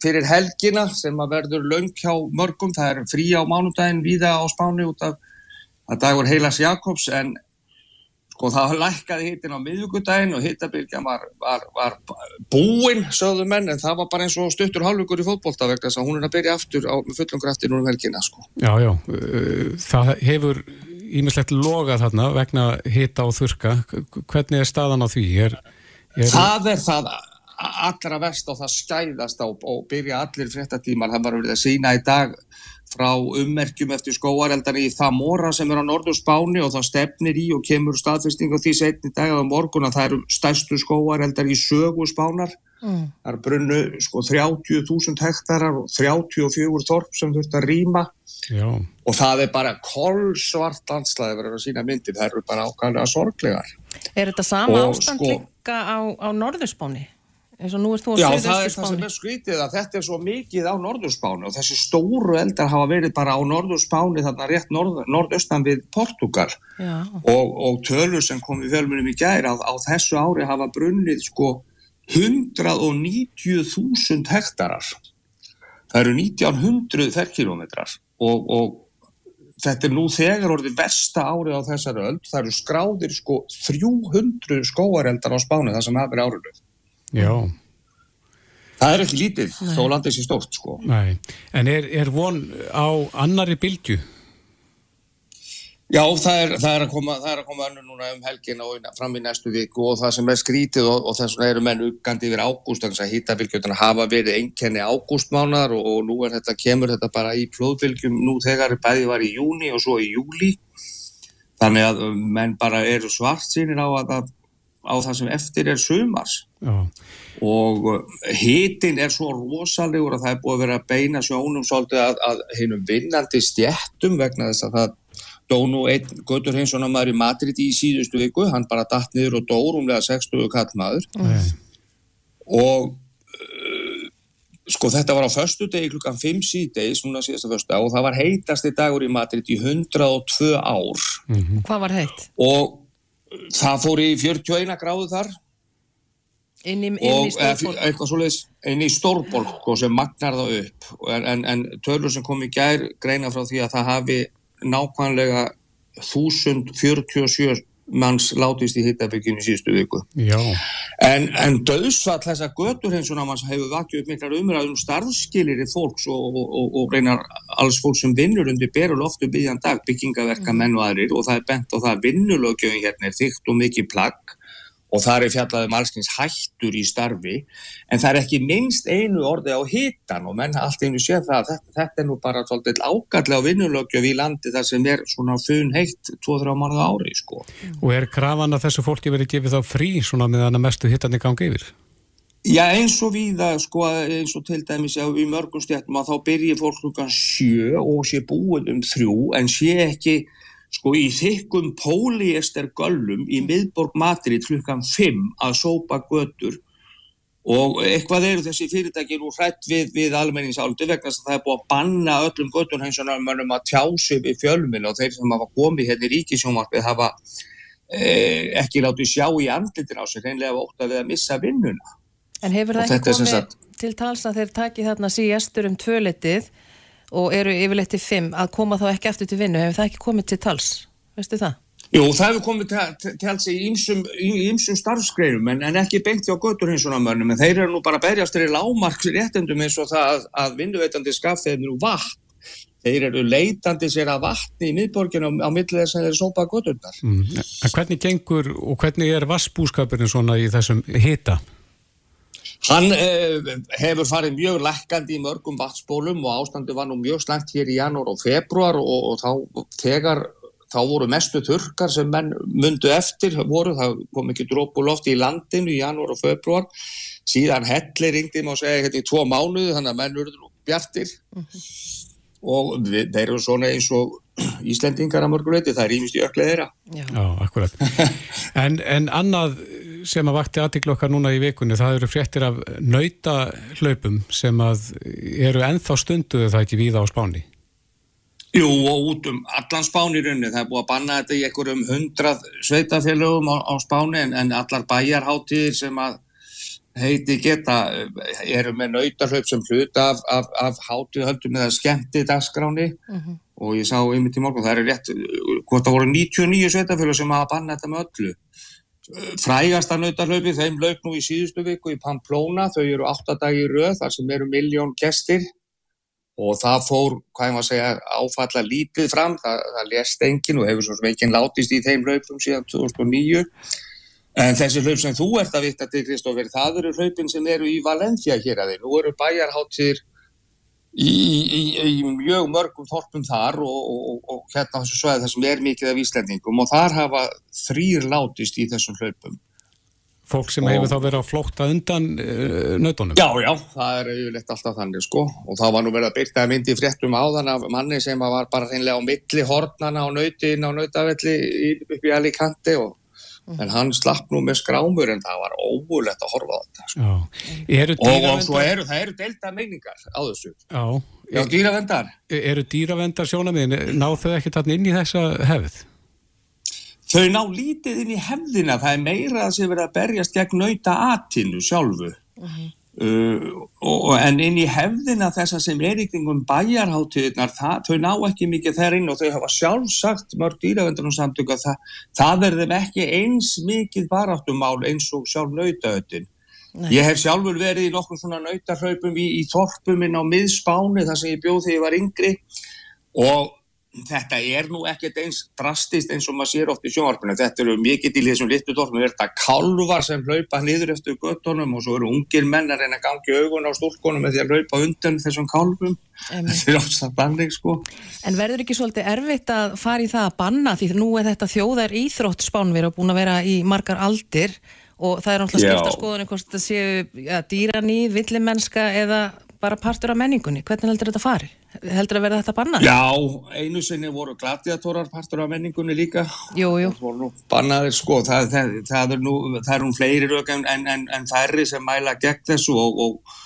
fyrir helgina sem að verður laung hjá mörgum. Það er frí á mánudaginn víða á Spáni út af að dagur Heilas Jakobs en Sko það lækkaði hittin á miðugudaginn og hittabilgjan var, var, var búinn, sögðu menn, en það var bara eins og stuttur halvugur í fótbolta vegna þess að hún er að byrja aftur á fullum krafti núna um helgina, sko. Já, já, uh, það hefur ímislegt loga þarna vegna hitta og þurka. Hvernig er staðan á því? Er, er... Það er það allra vest og það skæðast á og byrja allir fréttatímar, það var að sína í dag frá ummerkjum eftir skóareldar í Þamora sem er á norðu spáni og það stefnir í og kemur staðfesting á því setni dag á morgun að það eru stærstu skóareldar í sögu spánar. Mm. Það er brunnu sko 30.000 hektarar og 34 þorp sem þurft að rýma Já. og það er bara kolsvart landslæði verið að sína myndir, það eru bara ákvæmlega sorglegar. Er þetta sama og, ástand sko, líka á, á norðurspáni? Eins og nú er þú á Já, það er það sem er skvítið að þetta er svo mikið á Norðurspáni og þessi stóru eldar hafa verið bara á Norðurspáni þarna rétt norð, norðaustan við Portugal og, og tölur sem kom í fjölmunum í gæri á, á þessu ári hafa brunnið sko 190.000 hektarar. Það eru 1900 ferkilometrar og, og þetta er nú þegar orðið versta árið á þessari öll það eru skráðir sko 300 skóareldar á Spáni það sem verið árið Já. Það er ekki lítið, Nei. þó landið sé stórt sko. Nei, en er, er von á annari bylgu? Já, það er, það er að koma, koma önnu núna um helgin og fram í næstu viku og það sem er skrítið og, og þess vegna eru menn uppgandi yfir ágúst, þannig að hýtabylgjuna hafa verið einkenni ágústmánar og, og nú er þetta, kemur þetta bara í flóðbylgjum nú þegar bæði var í júni og svo í júli. Þannig að menn bara eru svart sínir á að, að á það sem eftir er sumars Já. og uh, hitin er svo rosalegur að það er búið að vera að beina sjónum svolítið að, að hennum vinnandi stjættum vegna þess að það dó nú einn Götur Heinsson að maður í Madrid í síðustu viku, hann bara datt niður og dó rúmlega 60 kallmaður Nei. og uh, sko þetta var á förstu degi klukkan 5 síðdeis, núna síðasta förstu og það var heitasti dagur í Madrid í 102 ár Hvað var heitt? og það fór í 41 gráðu þar. Inn í, inn í og eitthvað svoleiðis inn í Stórborg sko, sem magnar það upp. En, en, en tölur sem kom í gær greina frá því að það hafi nákvæmlega 1047 manns látist í hittabygginu síðustu viku. Já, en, en döðsvall þessa götur eins og námanns hefur vakið upp miklar umræðum starfskilir í fólks og, og, og, og reynar alls fólk sem vinnur undir beru loftu byggjan dag, byggingaverka menn og aðrir og það er bent á það að vinnulögjöfin hérna er þygt og mikið plagg og það er fjallað um allskins hættur í starfi en það er ekki minnst einu orði á hitan og menn allt einu sé það að þetta, þetta er nú bara svolítið ágallega vinnulögjöf í landi þar sem er svona fun heitt 2-3 mánuða ári sko. og er krafan að þessu fólki verið gefið þá frí svona meðan að mestu hittarnir gangi yfir? Já eins og víða sko eins og til dæmis já, í mörgum stjættum að þá byrji fólk klukkan sjö og sé búin um þrjú en sé ekki sko í þykkum póliester göllum í miðborg Madrid klukkan 5 að sópa götur. Og eitthvað eru þessi fyrirtæki nú hrætt við, við almenningsáldu vegna þess að það er búið að banna öllum göttur eins og náttúrulega að tjási við fjölminn og þeir sem hafa komið hérna í ríkisjónvarpið hafa eh, ekki látið sjá í andlitin á sig reynlega ótt að við að missa vinnuna. En hefur það ekki komið til tals að þeir taki þarna síðastur um tvölitið og eru yfirleitt til fimm að koma þá ekki aftur til vinnu, hefur það ekki komið til tals? Veistu það? Jú, það hefur komið til, alls í ýmsum, í ýmsum starfsgreinum en, en ekki beint hjá göttur hins og mönnum en þeir eru nú bara að berjast þeirri lámarks réttendum eins og það að, að vinnuveitandi skaff þeir eru vatn. Þeir eru leitandi sér að vatni í miðborginu á, á millið þess að þeir sópa götturnar. Mm. Hvernig gengur og hvernig er vassbúskapurinn svona í þessum hita? Hann eh, hefur farið mjög lækkandi í mörgum vatnsbólum og ástandi var nú mjög slæmt hér í janúar og februar og, og þá þegar þá voru mestu þurkar sem menn mundu eftir voru, það kom ekki drópuloft í landinu í janúar og februar síðan helli ringdi má segja hérna í tvo mánuði þannig að menn urður bjartir og við, þeir eru svona eins og Íslendingar að mörguleiti, það er ímist í ökla þeirra Já. Já, akkurat. En, en annað sem að vakti aðtikla okkar núna í vikunni, það eru fréttir af nautahlaupum sem að eru ennþá stunduðu það ekki víða á Spáni. Jú, og út um allan Spáni í rauninni, það er búið að banna þetta í einhverjum hundrað sveitafélögum á, á Spáni en, en allar bæjarháttíðir sem að heiti geta eh, eru með nautarhlaup sem hluta af, af, af hátíðhöldum eða skemmti dagskráni og ég sá einmitt í morgun, það er rétt, eh, hvort það voru 99 sveitafélög sem hafa bannað þetta með öllu. Frægasta nautarhlaupi, þeim lauk nú í síðustu viku í Pamplona, þau eru 8 dagi í röð þar sem eru miljón gestir og það fór, hvað ég maður að segja, áfalla lítið fram, það, það lést enginn og hefur svo sem enginn látist í þeim hlaupum síðan 2009. En þessi hlaup sem þú ert að vita til Kristófur, það eru hlaupin sem eru í Valencia hér að þið. Nú eru bæjarháttir í, í, í mjög mörgum þorpum þar og, og, og, og hérna þessu svæði þar sem er mikið af Íslendingum og þar hafa þrýr látist í þessum hlaupum. Fólk sem Og- hefur þá verið að flótta undan uh, nautunum. Já, já, það er yfirleitt alltaf þannig sko og það var nú verið að byrta myndi fréttum áðan af manni sem var bara hreinlega á milli hornana á nauti inn á nautavelli í- upp í Alicante og en hann slapp nú með skrámur en það var ógulegt að horfa á þetta sko. Já. Eru og, og svo eru, það eru delta meiningar á þessu Já. Já, dýravendar Eru dýravendar sjónamiðin, ná þau ekki þarna inn í þessa hefð? Þau ná lítið inn í hefðina, það er meira að sé verið að berjast gegn nauta atinu sjálfu. Uh, og, og- en inn í hefðina þessa sem er í kringum bæjarháttíðnar, þau ná ekki mikið þær inn og þau hafa sjálfsagt mörg dýravendunum samtök að það, það verðum ekki eins mikið baráttumál eins og sjálf nautaötin. Ég hef sjálfur verið í nokkur svona nautahlaupum í, í þorpum inn á miðspáni þar sem ég bjóð þegar ég var yngri og þetta er nú ekkert eins drastist eins og maður sér oft í sjónvarpinu. Þetta eru mikið til þessum litlu þorpum, þetta kálvar sem hlaupa niður eftir göttunum og svo eru ungir menn að reyna að gangi augun á stúlkunum með því að hlaupa undan þessum. Einmitt. Þetta er ástæðan banning sko. En verður ekki svolítið erfitt að fara í það að banna því nú er þetta þjóðar íþrótt spánveri og búin að vera í margar aldir og það er náttúrulega skipta skoðunni hvort þetta séu ja, dýranýð, villimennska eða bara partur af menningunni. Hvernig heldur þetta fari? Heldur að verða þetta bannað? Já, einu sinni voru gladiatórar partur af menningunni líka. Jú, jú. Það voru nú bannaðir sko, það, það, það er nú, það er nú fleiri rauk en, en, en, en færri sem mæla gegn þessu og, og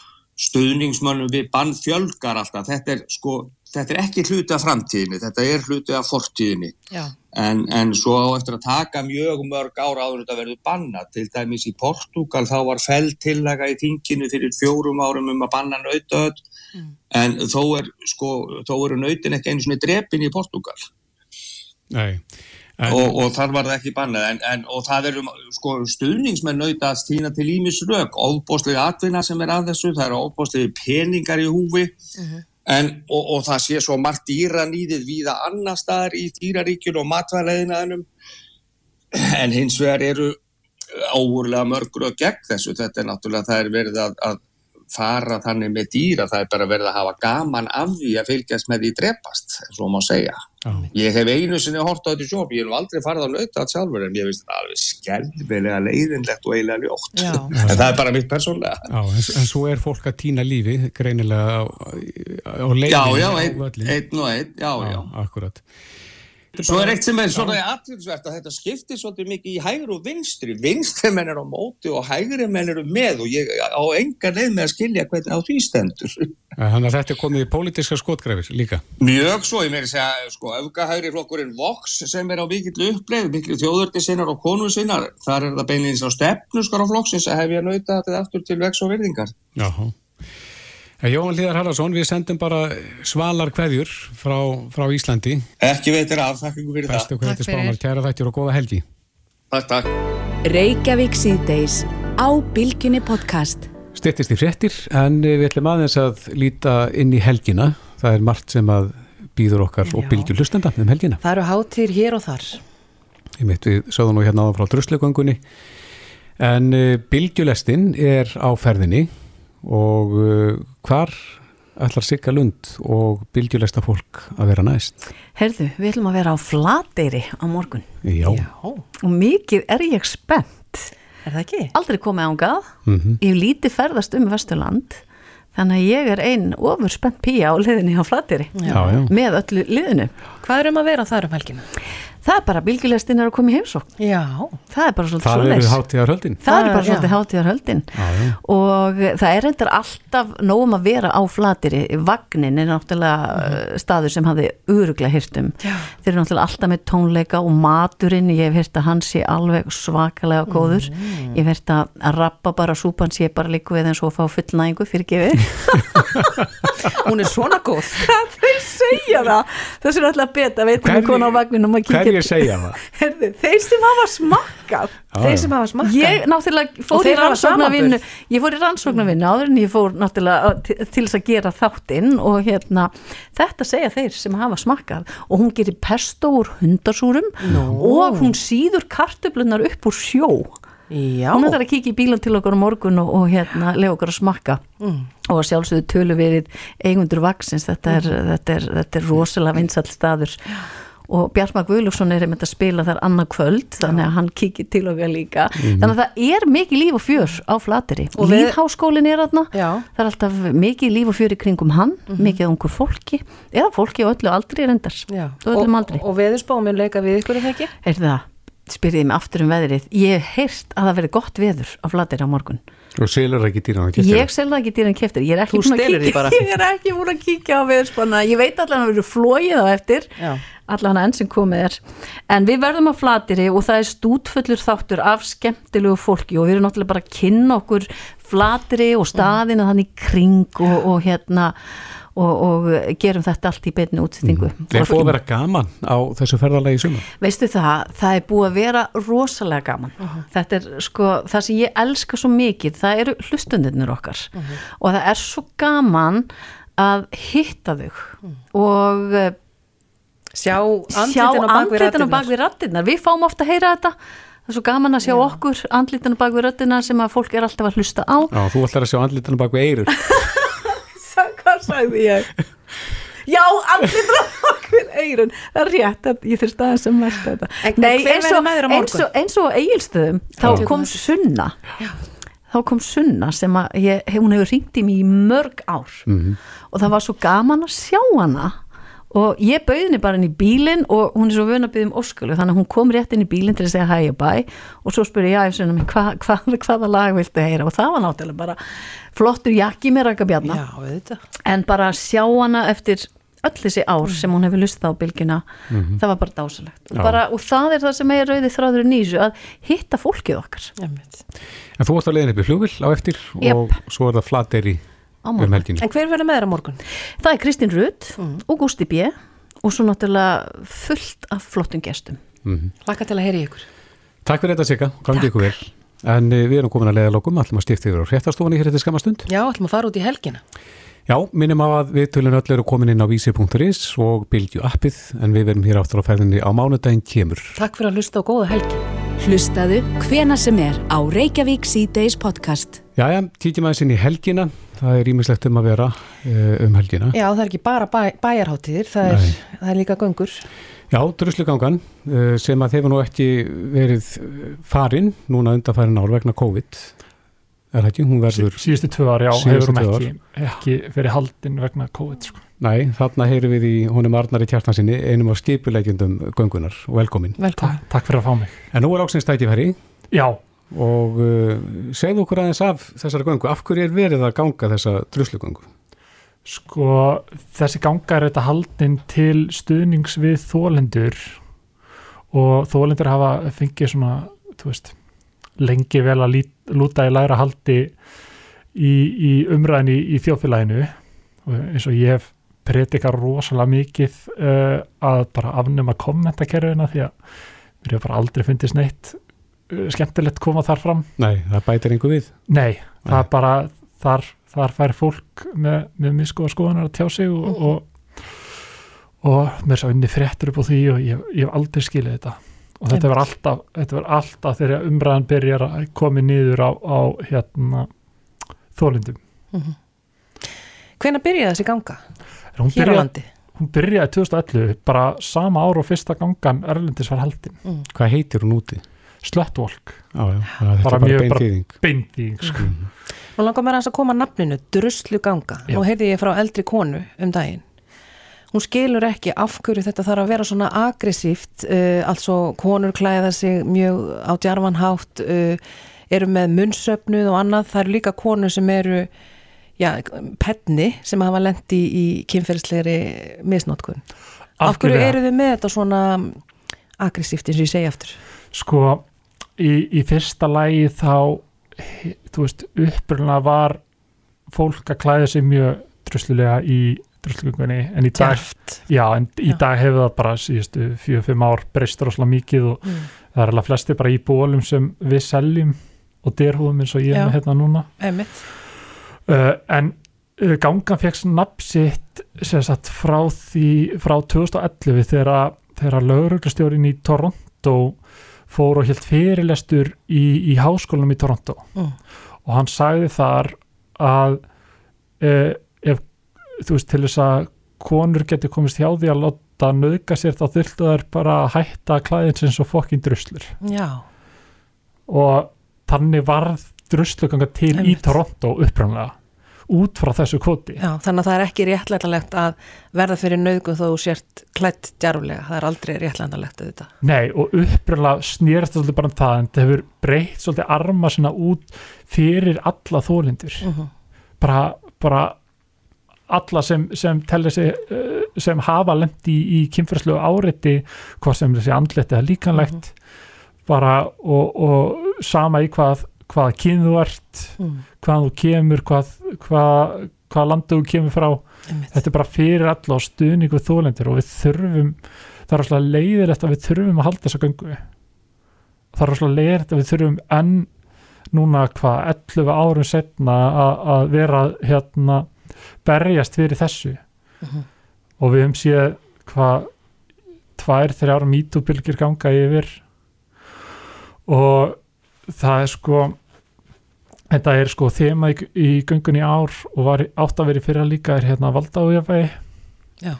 stuðningsmönnum við bann fjölgar alltaf. Þetta er sko, þetta er ekki hluti af framtíðinni, þetta er hluti af fortíðinni. Já. En, en svo á eftir að taka mjög mörg ára áður þetta verður banna. Til dæmis í Portugal þá var fell tillaga í þinginu fyrir fjórum árum um að banna nautöð. Mm. En þó, er, sko, þó eru nautin ekki einu svona drepin í Portugal. Nei. En, og, og þar var það ekki bannað en, en, og það eru sko, stuðningsmenn nauta að stýna til ímis rauk óbóstlega atvinna sem er að þessu það eru óbóstlega peningar í húfi uh -huh. En, og, og það sé svo margt dýranýðið víða annar staðar í dýraríkjun og matvæleðinaðinum en hins vegar eru óurlega mörgur og gegn þessu. Þetta er náttúrulega það er verið að, að fara þannig með dýra það er bara verið að hafa gaman af því að fylgjast með því drepast, svo má segja. Oh. ég hef einu sinni hort á þetta sjóp ég hef aldrei farið að lauta þetta sjálfur en ég finnst þetta alveg skelvilega leiðinlegt og eiginlega ljótt. En það er bara mitt persónlega Já, en, en svo er fólk að týna lífi greinilega á, á leiðin Já, já, einn ein og einn Já, já, já akkurat Svo er eitt sem er svona aðtilsvert að þetta skiptir svolítið mikið í hægri og vinstri. Vinstri menn er á móti og hægri menn eru með og ég á enga leið með að skilja hvernig á því stendur. Þannig að þetta er komið í pólitíska skotgrefir líka? Mjög svo, ég meiri segja, sko, öfgahægri flokkurinn Vox sem er á mikill uppleið, mikill þjóðurti sinnar og konu sinnar, þar er það beinleins á stefnuskar á flokksins að hef ég nauta þetta aftur til vex og virðingar. Jáhá. Jóhann Líðar Haraldsson, við sendum bara svalar kveðjur frá, frá Íslandi. Ekki veitir af, takk ykkur fyrir Bestu það. Bestu kveðjur spánar, kæra þættir og góða helgi. Takk, takk. Reykjavík síðdeis á Bilginni podcast. Stittist í fréttir, en við ætlum aðeins að líta inn í helgina. Það er margt sem að býður okkar Já. og bylgjur hlustenda um helgina. Það eru hátir hér og þar. Ég mitt við sögðum nú hérna áðan frá druslegöngunni. En bylgjulestinn er á ferðinni og uh, hvar ætlar Sigga Lund og bylgjulesta fólk að vera næst? Herðu, við ætlum að vera á Flateyri á morgun. Já. Já. Og mikið er ég spennt. Er það ekki? Aldrei komið ángað. Mm -hmm. Ég líti ferðast um Vesturland. Þannig að ég er einn ofur spennt píja á liðinni á Flateyri. Já. Með öllu liðinu. Hvað er um að vera þar um helgina? Það er bara bylgjulestin er að koma í heimsókn. Já. Það er bara svolítið svo. Það eru hátíðarhöldin. Það eru bara svolítið hátíðarhöldin. Og það er reyndar alltaf nógum að vera á flatiri. Vagnin er náttúrulega mm. staður sem hafði öruglega hirtum. Þeir eru náttúrulega alltaf með tónleika og maturinn. Ég hef hirt að hans sé alveg svakalega góður. Mm. Ég hef hirt að rappa bara súpan sé bara líku við eins og fá fullnægingu fyrir gefið. Hún er svona góð. Það þeir segja það. Það er ég segja það? Herðu, þeir sem hafa smakkað þeir sem hafa smakkað ég náttúrulega fór í rannsóknarvinnu ég fór í rannsóknarvinnu áður en ég fór náttúrulega til, til þess að gera þáttinn og hérna þetta segja þeir sem hafa smakkað og hún gerir pesto úr hundarsúrum no. og hún síður kartöflunar upp úr sjó Já. hún ætlar að kíkja í bílan til okkur á morgun og, og hérna lefa okkur að smakka mm. og sjálfsögðu tölu verið eigundur vaksins þetta er, mm. þetta er, þetta er rosalega vinsall staður og Bjartmar Guðlúksson er einmitt að spila þar annað kvöld þannig að hann kikið til okkar líka. Mm -hmm. þannig að það er mikið líf og fjör á flateri og lífháskólin er aðna það er alltaf mikið líf og fjör í kringum hann mm -hmm. mikið ungu fólki eða fólki á öllu aldri reyndar og, aldri. og veðurspáminn leika við ykkur það ekki? Er það, spyrðið mig aftur um veðrið. Ég heyrst að það veri gott veður á flateri á morgun. Og selur ekki dýran að kæftir? Ég selur ekki dýran að kæftir, ég er ekki búin að kíkja á veðurspanna ég veit allavega að það verður flóið á eftir. Já allan enn sem komið er en við verðum að flatiri og það er stútfullur þáttur af skemmtilegu fólki og við erum náttúrulega bara að kynna okkur flatiri og staðina mm. þannig kring og, og hérna og, og gerum þetta allt í beinu útsettingu mm. Það er búið að vera gaman á þessu ferðarlegi suma Veistu það, það er búið að vera rosalega gaman uh -huh. þetta er sko, það sem ég elska svo mikið það eru hlustundirnir okkar uh -huh. og það er svo gaman að hitta þau uh. og sjá andlitin á bakvið rattinnar við fáum ofta að heyra þetta. Það er svo gaman að sjá Já. okkur andlitin á bakvið rattinnar sem að fólk er alltaf að hlusta á. Já, þú ætlar að sjá andlitin á bakvið eirur Hvað sagði ég? Já, andlitin á bakvið eirun það er rétt, ég þurfti aðeins að melda þetta. Nei, eins og, eins og, eins og eigilstöðum þá kom sunna. Já. Þá kom Sunna sem að ég, hún hefur ringt í mig í mörg ár. Mhm. og það var svo gaman að sjá hana og ég bauði henni bara inn í bílinn og hún er svo vön að byggja um óskölu þannig að hún kom rétt inn í bílinn til að segja hæ og bæ og svo spurði ég æfisuna mér hva, hva, hvaða lag viltu heyra? Og það var náttúrulega bara flottur jakki með rækka bjarna. Já, auðvitað. en bara að sjá hana eftir öll þessi ár sem hún hefur lustað á bylgina Mhm. það var bara dásalegt og, bara, og það er það sem er rauði þráður nýsu að hitta fólkið okkar. En þú varst að leiðin upp í flugvill á eftir og svo er það flateri Á um morgun. helginu. En hver verður með þér á morgun? það er Kristín Rutt og Gústi B og svo náttúrulega fullt af flottum gestum Mhm. Laka til að heyri ykkur. Takk fyrir þetta Sigga, gangi ykkur vel. En uh, við erum komin að leiða lokum, ætlum að stifta yfir á hréttastofunni hér eftir skamastund. Já, ætlum að fara út í helgina. Já, minnum á að við tölun öll eru komin inn á vísi.is og bylgju appið en við verum hér áttur á ferðinni á mánudaginn kemur. Takk fyrir að hlusta og góða helgi. Hlustaðu hvena sem er á Reykjavík C-Days podcast. Jæja, tíkjum aðeins inn í helgina, það er ímislegt um að vera uh, um helgina. Já, það er ekki bara bæ, bæjarháttíðir, það er, það er líka göngur. Já, druslugangan uh, sem að þeir nú ekki verið uh, farin núna undanfærin ár vegna COVID. Er það ekki? Hún verður... Sí, síðustu tvö ár, já, hefur hún ekki, ekki verið haldin vegna COVID sko. Nei, þarna heyrum við í honum Arnari Kjartansinni, einum af skipuleikjundum göngunar velkomin. Velkomin. Takk fyrir að fá mig. En nú er áksins tækifæri. Já. Og uh, segðu okkur aðeins af þessari göngu. Af hverju er verið að ganga þessa druslugöngu? Sko, þessi ganga er þetta haldin til stuðnings við þólendur og þólendur hafa fengið svona, þú veist, lengi vel að lít, lúta í læra haldi í, í umræðinni í, í þjóðfélaginu og eins og ég hef predikar rosalega mikið uh, að bara afnema kommentakerfina því að mér hefur bara aldrei fundist neitt uh, skemmtilegt koma þar fram Nei, það bætir einhver við. Nei, það er bara þar, þar fær fólk með, með miskoða skoðunar að tjá sig og, og, og mér sá inni fréttur upp á því og ég, ég hef aldrei skilið þetta og þetta var alltaf, þetta var alltaf þegar umræðan byrjar að komi niður á, á hérna þólindum. Mm Hvenær byrjaði þessi ganga? Hún Hér á landi? Hún byrjaði 2011, bara sama ár og fyrsta gangan Erlendis var haldin. Mm. Hvað heitir hún úti? Slöttvolk. Er bara beinþýðing. Beinþýðing, sko. Nú langar mér að koma að nafninu, druslu ganga. Já. Nú heyrði ég frá eldri konu um daginn. Hún skilur ekki af hverju þetta þarf að vera svona aggressíft, uh, altså konur klæða sig mjög á djarfanhátt, uh, eru með munnsöfnuð og annað. Það eru líka konur sem eru, já, penni sem hafa lendi í, kynferðislegri misnótkun. Af hverju eru þið með þetta svona aggressíft eins og ég segi aftur? Sko, í, í fyrsta lægi þá, þú veist, upprunlega var fólk að klæða sig mjög druslulega í druslugöngunni, en í dag, já, en í Já. dag hefur það bara síðustu fjögur, fimm ár breyst rosalega mikið og Mm. það er alveg flesti bara í bólum sem við seljum og derhúðum eins og ég er með hérna núna. Einmitt. Uh, en uh, gangan fekk nafn sitt sem sagt frá því frá 2011 þegar, þegar lauruglustjórin í Toronto fór og helt fyrirlestur í, í háskólanum í Toronto Mm. og hann sagði þar að uh, ef þú veist til þess að konur getur komist hjá því að láta nöðga sér þá þurftu þær bara að hætta klæðins eins og fokkin druslur Já. og þannig varð drusluganga til í Einmitt. Toronto upprannlega út frá þessu kvoti Já, þannig að það er ekki réttlætanlegt að verða fyrir nauðgun þó sért klætt djarflega, það er aldrei réttlætanlegt auðvitað. Nei, og upprannlega snýrast svolítið bara um það en það hefur breytt svolítið arma sinna út fyrir alla þólindur Mhm. bara, bara alla sem, sem telli sig uh, sem hafa lendi í, í kynferðslegu áreiti hvað sem þessi andleti eða líkanlegt bara og, og sama í hvað hvaða kyn þú ert Mm. hvað þú kemur hvað, hvað, hvað landu þú kemur frá Einmitt. þetta er bara fyrir alla og stuðning við þólendur og við þurfum það er alltaf leiðilegt að við þurfum að halda þessa göngu það er alltaf leiðilegt að við þurfum enn núna hvað 11 árum setna að- vera hérna berjast fyrir þessu Mhm. og við höfum séð hvað tvær, þrjár mítúbylgir ganga yfir og það er sko þetta er sko þema í, í göngunni í ár og var átt að vera í fyrra líka er hérna valda og jafnvegi Já.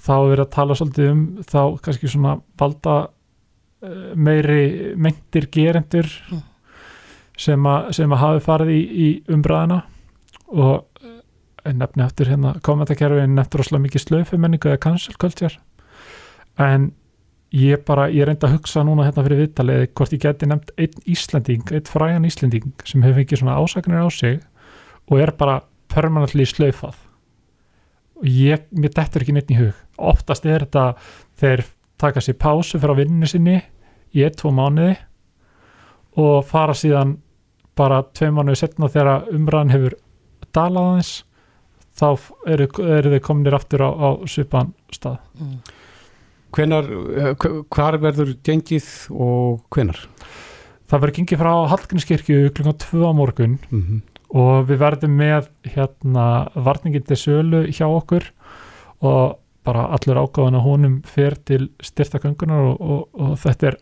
þá er verið að tala svolítið um þá kannski svona valda uh, meiri meintir gerendur Mm. sem, a, sem að hafi farið í, í umbræðina og eh, nefni eftir hérna kommentarkerfi nefnir rosalega mikið slöfumenningu eða cancel culture en ég bara, ég reyndi að hugsa núna hérna fyrir viðtalið hvort ég geti nefnt einn Íslanding, einn frægan Íslanding sem hefur fengið svona ásakanir á sig og er bara permanently slöfað og ég, mér dettur ekki neitt í hug. Oftast er þetta þeir taka sér pásu frá vinninu sinni í ein, tvo mánuði og fara síðan bara tvei mánuði setna þegar umræðan hefur dalað aðeins þá eru, eru þau kominir aftur á, á svipan stað. Mm. Hvenar, eh, hv- hvar verður gengið og hvenar? Það verður gengið frá Hallgrímskirkju klukkan 2 á morgun Mm og við verðum með hérna varningin til sölu hjá okkur og bara allur ágáðan að honum fer til styrtaköngunar og, og, og þetta er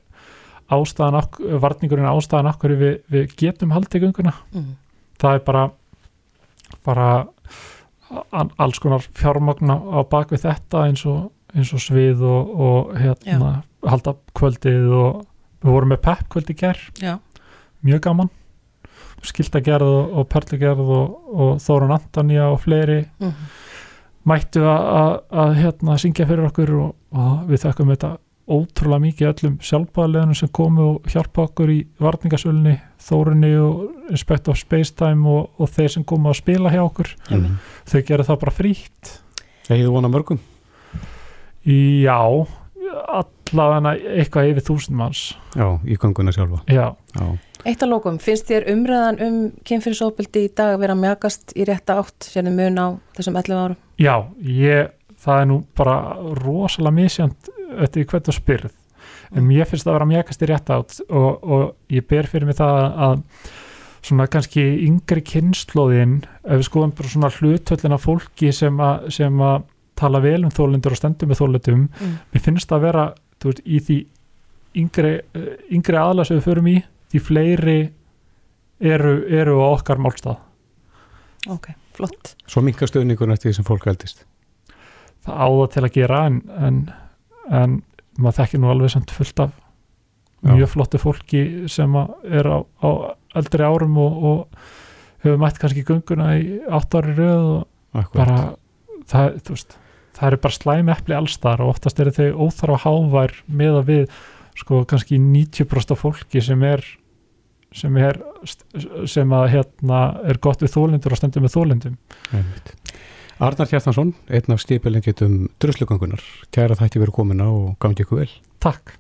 ástæðan, ok- varningurinn ástæðan okkur við, við getum haldið gönguna Mm. það er bara bara alls konar fjármagna á bakvið þetta eins og, eins og svið og, og hérna halda kvöldið og við vorum með pepp kvöldi ger Já. mjög gaman skildagerð og, og perlugerð og, og Þórun Antonía og fleiri Mhm. mættu að, að, að hérna, syngja fyrir okkur og, og við þakkum þetta ótrúlega mikið öllum sjálfbæðilegunum sem komu og hjálpa okkur í varningasölunni, Þórunni og Respect of Spacetime og, og þeir sem komu að spila hjá okkur Mhm. þau gera það bara frítt Egið vona mörgum? Já, allavega eitthvað yfir þúsund manns. Já, í ganguna sjálfa. Já, Já. Eitt að lókum, finnst þér umræðan um kynfyrirsópildi í dag að vera að mjakast í rétta átt sérðu mun á þessum 11 árum? Já, ég, það er nú bara rosalega misjönd eftir því hvernig þú spyrð. En mér finnst það að vera mjögast í rétt átt og, og ég ber fyrir mig það að svona kannski yngri kynnslóðin ef við skoðum bara svona hlutöllina fólki sem að, sem að tala vel um þólendur og stendur með þólendum Mm. mér finnst það að vera þú veist, í því yngri, eh, yngri aðla sem við förum í því fleiri eru, eru á okkar málstað Ok, flott. Svo minkar stöðningun eftir því sem fólk eldist það á það til að gera en, en, en maður þekkir nú alveg samt fullt af Já. mjög flottu fólki sem að er á, á eldri árum og, og hefur mætt kannski gönguna í átt ári röð og Akkurat. bara það, þú veist, það eru bara slæm epli allstar og oftast eru þau óþarfa hávær með að við sko kannski 90% af fólki sem er sem er sem að hérna er gott við þólendur og stendur með þólendum. Arnar Hjartansson, einn af skipilengitum druslugangunar, kæra þætti verið komin á og gangi ykkur vel. Takk